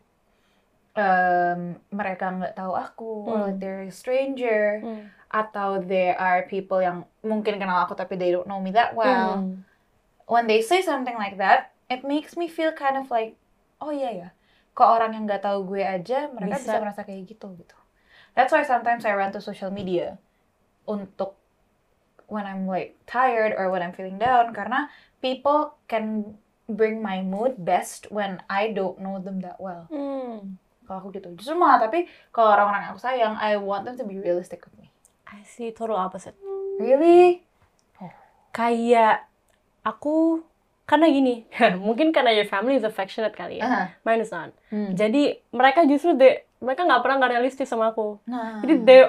em, mereka nggak tahu aku, or Hmm. like they're a stranger, atau there are people yang mungkin kenal aku tapi they don't know me that well. Hmm. When they say something like that, it makes me feel kind of like, oh iya ya, ke orang yang nggak tahu gue aja mereka bisa. Bisa. merasa kayak gitu gitu. That's why sometimes I run to social media untuk when I'm like tired or when I'm feeling down karena people can bring my mood best when I don't know them that well. Hmm. Kalau aku gitu. Justru malah tapi kalau orang-orang yang aku sayang, I want them to be realistic with me. I see total opposite. Really? Kayak aku karena gini, *laughs* mungkin karena your family is affectionate kali ya. Ah. Mine is not. Hmm. Jadi mereka justru de, mereka nggak pernah nggak realistis sama aku. Nah. Jadi they,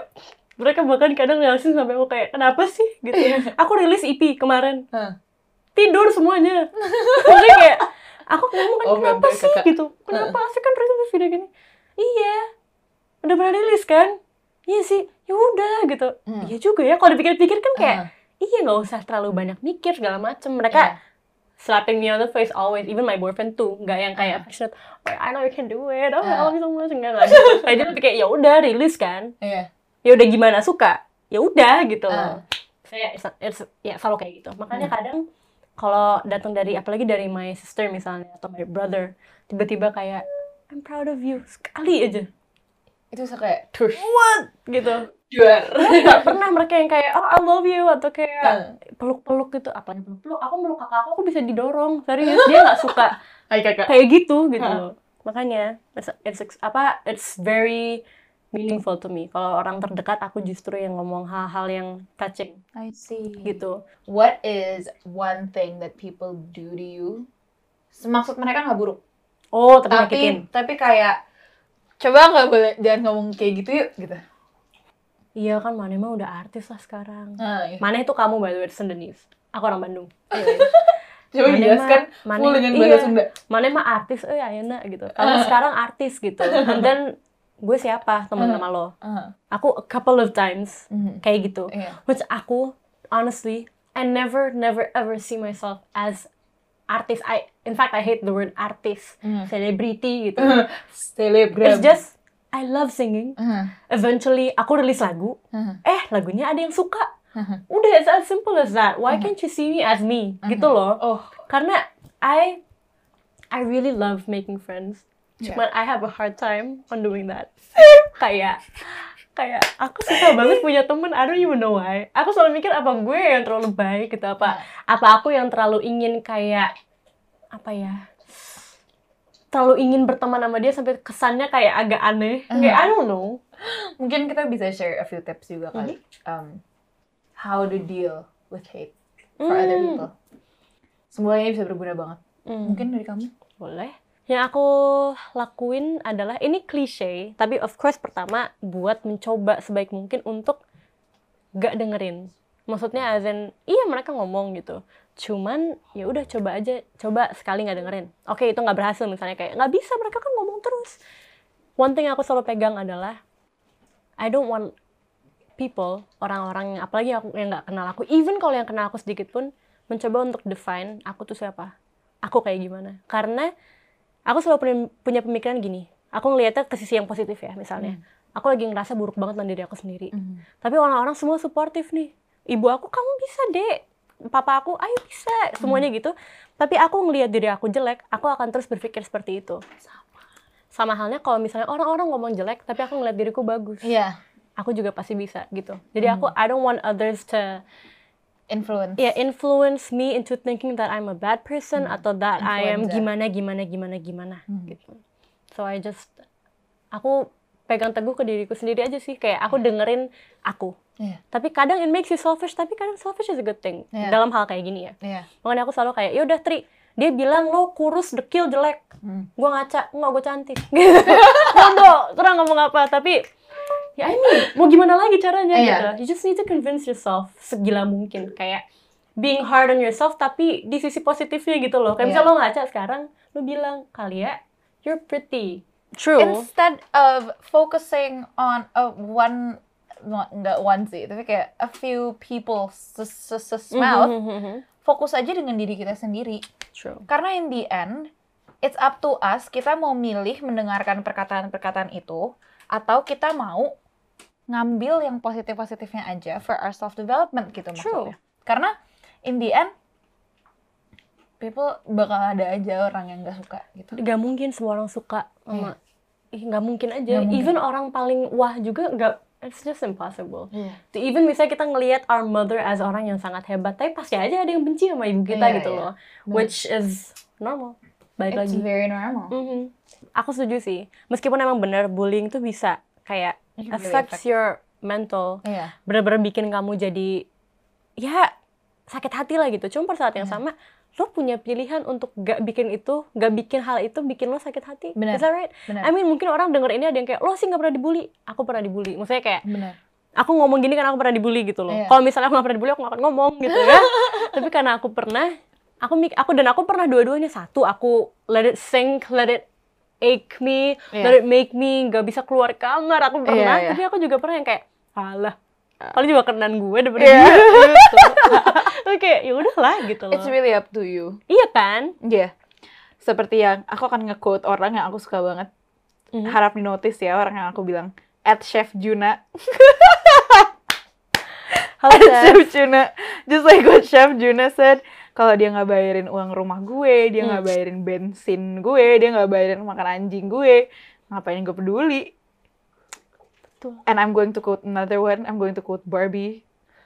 mereka bahkan kadang realistis sampai aku kayak kenapa sih gitu. *laughs* aku rilis EP kemarin. Hah. Tidur semuanya. *laughs* Maksudnya kayak aku ngomong kan Oh, kenapa sih kakak. gitu. Kenapa sih kan rilis video gini? Iya. Udah pernah rilis kan? Iya sih. Ya udah gitu. Hmm. Iya juga ya kalau dipikir-pikir kan kayak Ah. iya nggak usah terlalu banyak mikir segala macem mereka Iya. slapping me on the face always even my boyfriend tuh nggak yang kayak Ah. affectionate oh, I know you can do it oh I Ah. love you so much enggak nggak gitu kayak dia lebih kayak ya udah rilis kan Iya. ya udah gimana suka ya udah gitu loh Ah. saya it's, it's- ya selalu kayak gitu makanya Hmm. kadang kalau datang dari apalagi dari my sister misalnya atau my brother tiba-tiba kayak I'm proud of you sekali aja Itu bisa kayak tush. what gitu Juar. nggak pernah mereka yang kayak oh I love you atau kayak Ah. peluk-peluk gitu apalagi peluk-peluk aku meluk kakak aku aku bisa didorong serius dia nggak suka *laughs* Hai kakak. kayak gitu gitu loh makanya it's, it's apa it's very meaningful to me kalau orang terdekat aku justru yang ngomong hal-hal yang touching I see. gitu What is one thing that people do to you? Maksud mereka nggak buruk, oh tapi tapi kayak Coba nggak boleh jangan ngomong kayak gitu yuk gitu. Iya kan Mane mah udah artis lah sekarang. Nah, iya. Mane itu kamu by the way, Sundanese. Aku orang Bandung. *laughs* Coba Mane dijelaskan mah- full dengan iya. bahasa Sunda. Mane mah artis, eh ayeuna gitu. Kamu sekarang artis gitu. And then gue siapa teman sama lo? Ah, Aku a couple of times mhm. kayak gitu. Iya. Which aku honestly I never never ever see myself as artis. I in fact I hate the word artis, Mhm. celebrity gitu. *laughs* Selebgram. It's just I love singing. Ah, Eventually aku rilis lagu, ah, eh lagunya ada yang suka. ah. Udah it's as simple as that. Why can't you see me as me? Gitu loh. Oh, Karena I I really love making friends. Yeah. Cuman I have a hard time on doing that. *laughs* kayak kayak aku suka banget punya temen. I don't even know why. Aku selalu mikir apa gue yang terlalu baik gitu apa apa aku yang terlalu ingin kayak apa ya terlalu ingin berteman sama dia sampai kesannya kayak agak aneh. Kayak I don't know. mungkin kita bisa share a few tips juga kali. Um, how to deal with hate for other Hmm. people. Semuanya bisa berguna banget. Hmm. Mungkin dari kamu? Boleh. Yang aku lakuin adalah ini klise, tapi of course pertama buat mencoba sebaik mungkin untuk gak dengerin. Maksudnya as in, iya mereka ngomong gitu. Cuman ya udah coba aja, coba sekali nggak dengerin. Oke itu nggak berhasil misalnya kayak nggak bisa mereka kan ngomong terus. One thing aku selalu pegang adalah I don't want people, orang-orang yang apalagi aku yang nggak kenal aku, even kalau yang kenal aku sedikit pun mencoba untuk define aku tuh siapa, aku kayak gimana. Karena aku selalu punya, pemikiran gini, aku ngelihatnya ke sisi yang positif ya, misalnya. Aku lagi ngerasa buruk banget sama diri aku sendiri. Tapi orang-orang semua suportif nih. Ibu aku, kamu bisa dek. Papa aku, ayo bisa. Semuanya gitu. Tapi aku ngelihat diri aku jelek, aku akan terus berpikir seperti itu. Sama halnya kalau misalnya orang-orang ngomong jelek, tapi aku ngeliat diriku bagus. Iya. Aku juga pasti bisa gitu. Jadi aku, I don't want others to Influence. ya influence me into thinking that I'm a bad person atau that I am gimana gimana gimana gimana gitu. So I just aku pegang teguh ke diriku sendiri aja sih kayak aku dengerin aku. Iya. Tapi kadang it makes you selfish, tapi kadang selfish is a good thing Iya. dalam hal kayak gini ya. Iya. Makanya aku selalu kayak, yaudah Tri, dia bilang lo kurus, dekil, jelek. Hmm. Gue ngaca, enggak gue cantik. *laughs* Gitu. Kurang ngomong apa. Tapi, ya I mean, mau gimana lagi caranya Iya. gitu. You just need to convince yourself segila mungkin. Kayak, being hard on yourself, tapi di sisi positifnya gitu loh. Kayak Iya. misal lo ngaca sekarang, lo bilang, kali ya, you're pretty. True. Instead of focusing on a one not- nggak one sih, tapi kayak a few people mouth, Mhm. fokus aja dengan diri kita sendiri. True. Karena in the end, it's up to us, kita mau milih mendengarkan perkataan-perkataan itu, atau kita mau ngambil yang positif-positifnya aja for our self-development gitu True. maksudnya. Karena in the end, people bakal ada aja orang yang nggak suka gitu. Gak mungkin semua orang suka sama Ih, nggak mungkin aja. Nggak mungkin. Even orang paling wah juga nggak. It's just impossible. Iya. To even misalnya kita ngelihat our mother as orang yang sangat hebat, tapi pasti aja ada yang benci sama ibu kita Iya, gitu iya. loh. Which is normal. Baik It's lagi. very normal. Mhm. Aku setuju sih. Meskipun emang bener bullying tuh bisa kayak It really affects affect. your mental. Iya. Bener-bener bikin kamu jadi ya sakit hati lah gitu. Cuma pada saat yang Iya. sama lo punya pilihan untuk gak bikin itu, gak bikin hal itu bikin lo sakit hati. Benar. Is that right? Benar. I mean mungkin orang denger ini ada yang kayak lo sih gak pernah dibully. Aku pernah dibully. Maksudnya kayak Benar. aku ngomong gini karena aku pernah dibully gitu loh. Iya. Kalau misalnya aku gak pernah dibully aku gak akan ngomong gitu ya. *laughs* Tapi karena aku pernah, aku aku dan aku pernah dua-duanya satu. Aku let it sink, let it ache me, Iya. let it make me gak bisa keluar kamar. Aku pernah. Iya, iya. Tapi aku juga pernah yang kayak alah. Paling juga kenan gue daripada Iya. dia *laughs* *laughs* gitu. Kayak ya udahlah gitu loh. It's really up to you. Iya kan? Iya. Seperti yang aku akan nge-quote orang yang aku suka banget. Mhm. Harap di notice ya orang yang aku bilang. At Chef Juna. *laughs* Halo, At Chef. Chef Juna. Just like what Chef Juna said. Kalau dia nggak bayarin uang rumah gue, dia nggak Hmm. bayarin bensin gue, dia nggak bayarin makan anjing gue, ngapain gue peduli? Betul. And I'm going to quote another one. I'm going to quote Barbie.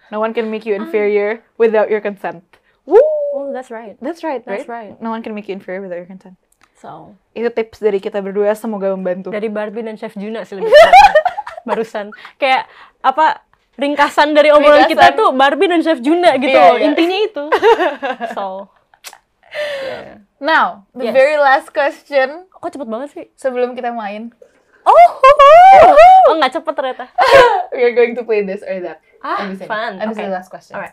No one can make you inferior without your consent. Woo! Oh, that's right. That's right, That's right? right. No one can make you inferior without your consent. So, Itu tips dari kita berdua, semoga membantu. dari Barbie dan Chef Juna sih lebih *laughs* barusan kayak apa ringkasan dari obrolan kita Ringkasan. tuh Barbie dan Chef Juna gitu Iya, iya. intinya itu *laughs* so yeah. Now, the Yes. very last question kok cepet banget sih sebelum kita main. Oh, oh *laughs* nggak cepet ternyata. *laughs* We are going to play this or that. Ah, say. fun. And this is the last question. Alright.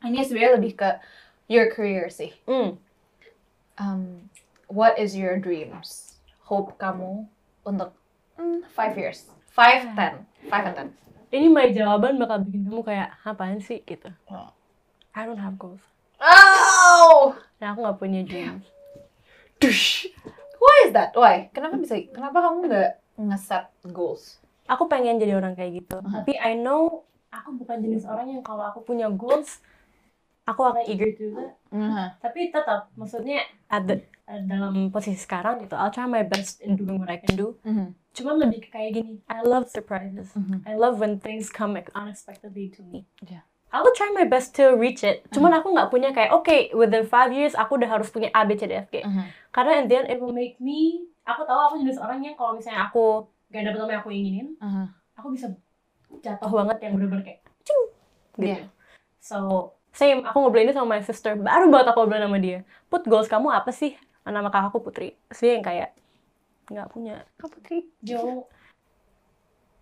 Ini sebenarnya lebih ke your career sih. Hmm. Um, what is your dreams? Hope kamu untuk mm, five years, five, ten, five and ten. Ini my jawaban bakal bikin kamu kayak apaan sih gitu. Oh. I don't have goals. Oh, Dan aku nggak punya dreams. why is that? Why? Kenapa bisa? Kenapa kamu nggak ngeset goals? Aku pengen jadi orang kayak gitu. Uh-huh. Tapi I know aku bukan jenis orang yang kalau aku punya goals, aku akan eager to do that. Mhm. Tapi tetap, maksudnya at the, at dalam posisi sekarang gitu, I'll try my best in doing what I can do. Mhm. Cuman lebih kayak gini, I love surprises. Mhm. I love when things come unexpectedly to me. Yeah. I will try my best to reach it. Cuman aku nggak punya kayak, oke, within five years aku udah harus punya A, B, C, D, F, G. Mhm. Karena in the end it will make me, aku tahu aku jenis orang yang kalau misalnya aku gak dapet apa yang aku inginin, Mhm. aku bisa jatuh banget yang bener-bener kayak, cing, gitu. Yeah. So, same, aku ngobrol ini sama my sister, baru banget aku ngobrol sama dia. Put goals kamu apa sih? Nama kakakku Putri. Dia yang kayak, nggak punya. Kak Putri, Jo.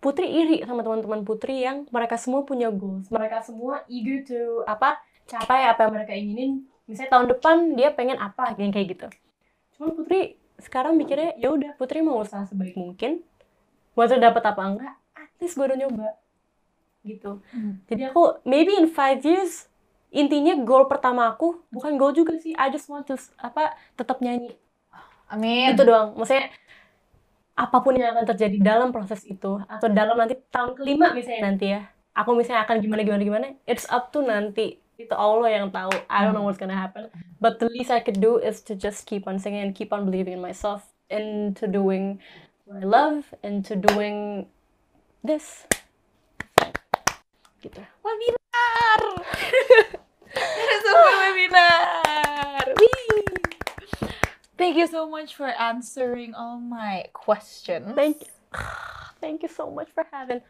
Putri iri sama teman-teman Putri yang mereka semua punya goals. Mereka semua eager to apa capai apa yang mereka inginin. Misalnya tahun depan dia pengen apa yang kayak gitu. Cuman Putri sekarang mikirnya ya udah Putri mau usaha sebaik mungkin. Whether dapat apa enggak, at least gue udah nyoba. Gitu. Hmm. Jadi aku maybe in five years intinya goal pertama aku bukan goal juga sih. I just want to apa tetap nyanyi Amin. itu doang maksudnya apa pun yang akan terjadi dalam proses itu atau dalam nanti tahun kelima misalnya nanti ya aku misalnya akan gimana gimana gimana it's up to nanti itu Allah yang tahu I don't know what's gonna happen but the least I could do is to just keep on singing and keep on believing in myself into doing what I love into doing this gitu webinar. *laughs* *laughs* Super webinar. Wee. Thank you so much for answering all my questions. thank you *sighs* thank you so much for having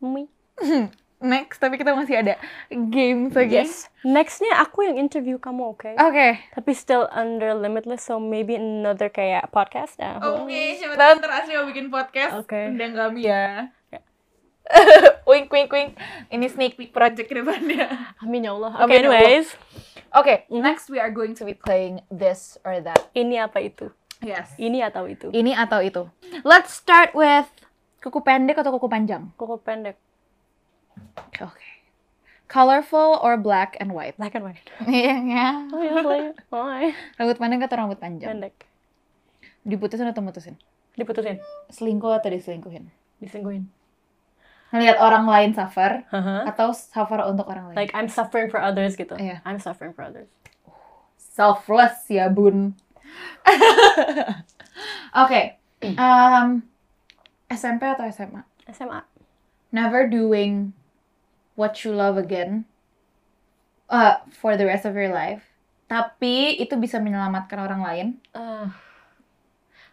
me *laughs* Next, tapi kita masih ada games lagi. Yes. Nextnya aku yang interview kamu, oke? Oke. Tapi still under limitless, so maybe another kayak podcast. Oke, siapa tahu ntar Asri mau bikin podcast. Oke. Undang kami ya. *laughs* Wink, wink, wink. Ini sneak peek project ke depannya. Amin ya Allah. *laughs* Allah. anyways. Oke, Mhm. next we are going to be playing this or that. Ini apa itu? Yes. Ini atau itu? Ini atau itu. Let's start with kuku pendek atau kuku panjang? Kuku pendek. Oke. Colorful or black and white? Black and white. *laughs* Iya, ya. Oh ya, boleh. Oh, ya. Rambut pendek atau rambut panjang? Pendek. Diputusin atau mutusin? Diputusin. Selingkuh atau diselingkuhin? Diselingkuhin. Ngeliat orang lain suffer Haha. atau suffer untuk orang lain? Like, I'm suffering for others gitu. Iya. I'm suffering for others. selfless ya bun. *laughs* Oke, um, SMP atau SMA? SMA. Never doing what you love again uh, for the rest of your life. Tapi itu bisa menyelamatkan orang lain Ah.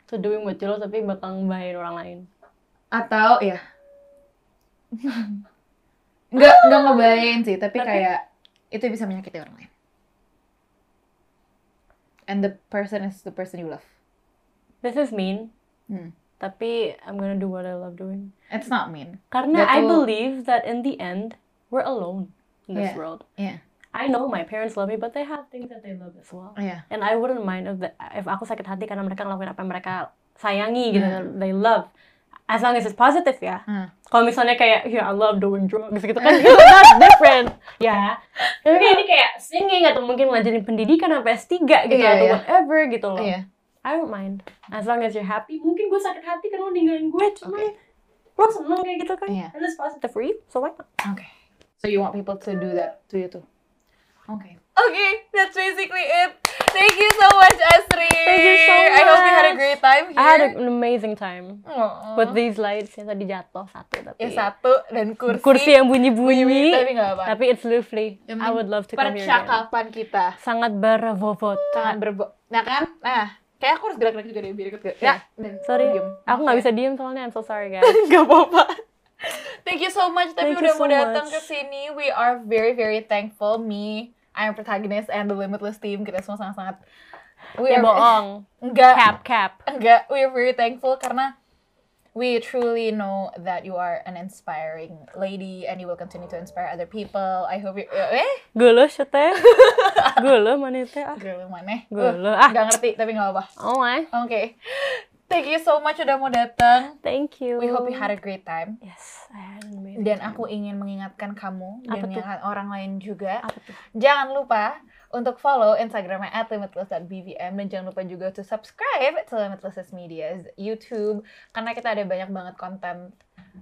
to doing what you love, tapi bakal ngebahayain orang lain. atau ya *laughs* nggak nggak ngebayain sih, tapi, Tapi- kayak itu bisa menyakiti orang lain. And the person is the person you love. This is mean. Hmm. Tapi I'm gonna do what I love doing. It's not mean. Karena That I will- believe that in the end, we're alone in this Yeah. world. Yeah. I know my parents love me, but they have things that they love as well. Yeah. And I wouldn't mind if, the, if aku sakit hati karena mereka ngelakuin apa yang mereka sayangi gitu, Hmm. they love. As long as it's positive ya. Hmm. Kalau misalnya kayak, yeah, I love doing drugs gitu kan, *laughs* itu that's different. Ya. Tapi kayak ini kayak singing atau mungkin ngajarin pendidikan sampai S3 gitu Iya, atau iya. whatever gitu loh. Iya. I don't mind. As long as you're happy. Mungkin gue sakit hati karena lo ninggalin gue, cuman lo seneng kayak gitu kan. Iya. And it's positive for you, so why not? Okay. So you want people to do that to you too? Okay. Okay, that's basically it. Thank you so much, Asri. Thank you so I hope you had a much. great time here. I had an amazing time. Aw. With these lights yang tadi jatuh satu tapi ya satu dan kursi. kursi yang bunyi-bunyi tapi nggak apa. tapi it's lovely. Yang I would love to come here. Percakapan kita Sangat berbobot. sangat berbo. Nah kan? Nah, kayak aku harus gerak-gerak juga deh biar ikut gerak. Ya. Sorry, diem. aku nggak bisa diem soalnya I'm so sorry *laughs* guys. Gak apa-apa. Thank you so much tapi Thank udah you so mau datang much. ke sini. We are very very thankful. Me, I'm protagonist and the Limitless team kita semua sangat-sangat we ya are- bohong. *laughs* Enggak. Cap cap. Enggak, we are very thankful karena we truly know that you are an inspiring lady and you will continue to inspire other people. I hope you eh siya teh. *laughs* Gula mana teh ah. Girl mana? Gula Uh, ah. Gak ngerti tapi nggak apa. Oh my. Oke. Thank you so much udah mau datang. Thank you. We hope you had a great time. Yes, I had an amazing Dan aku ingin mengingatkan kamu dan Apa mengingatkan orang lain juga. apa tuh? Jangan lupa untuk follow Instagramnya at limitless.bvm dan jangan lupa juga to subscribe to Limitless Media's YouTube karena kita ada banyak banget konten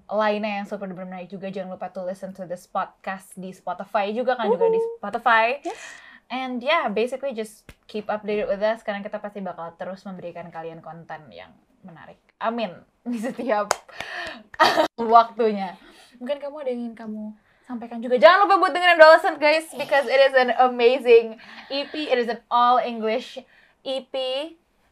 lainnya yang super duper menarik juga jangan lupa to listen to this podcast di Spotify juga kan juga di Spotify and yeah basically just keep updated with us karena kita pasti bakal terus memberikan kalian konten yang menarik amin *laughs* di setiap *laughs* waktunya mungkin kamu ada yang ingin kamu sampaikan juga. Jangan lupa buat dengerin Adolescent guys because it is an amazing EP. It is an all English EP.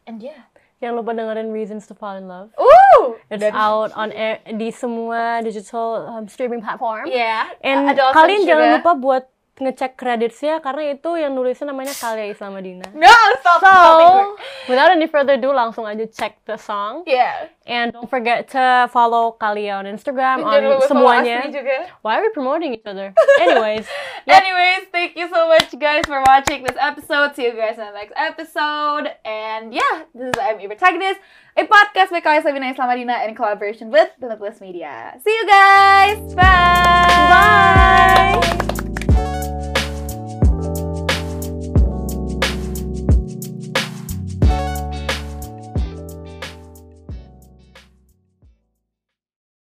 And yeah. Jangan lupa dengerin Reasons to Fall in Love. Ooh! It's Dan- out on air, di semua digital um, streaming platform. Yeah. And Adolescent kalian jangan lupa buat ngecek creditsnya karena itu yang nulisnya namanya Kalia Islamadina. No, stop. So, without any further ado, langsung aja check the song. Yeah. And don't forget to follow Kalia on Instagram, on semuanya. Juga. Why are we promoting each other? *laughs* Anyways, Yep. Anyways, thank you so much guys for watching this episode. See you guys in the next episode. And yeah, this is I'm your protagonist, a podcast by Kaya Sabina Islamadina in collaboration with Limitless Media. See you guys. Bye. bye!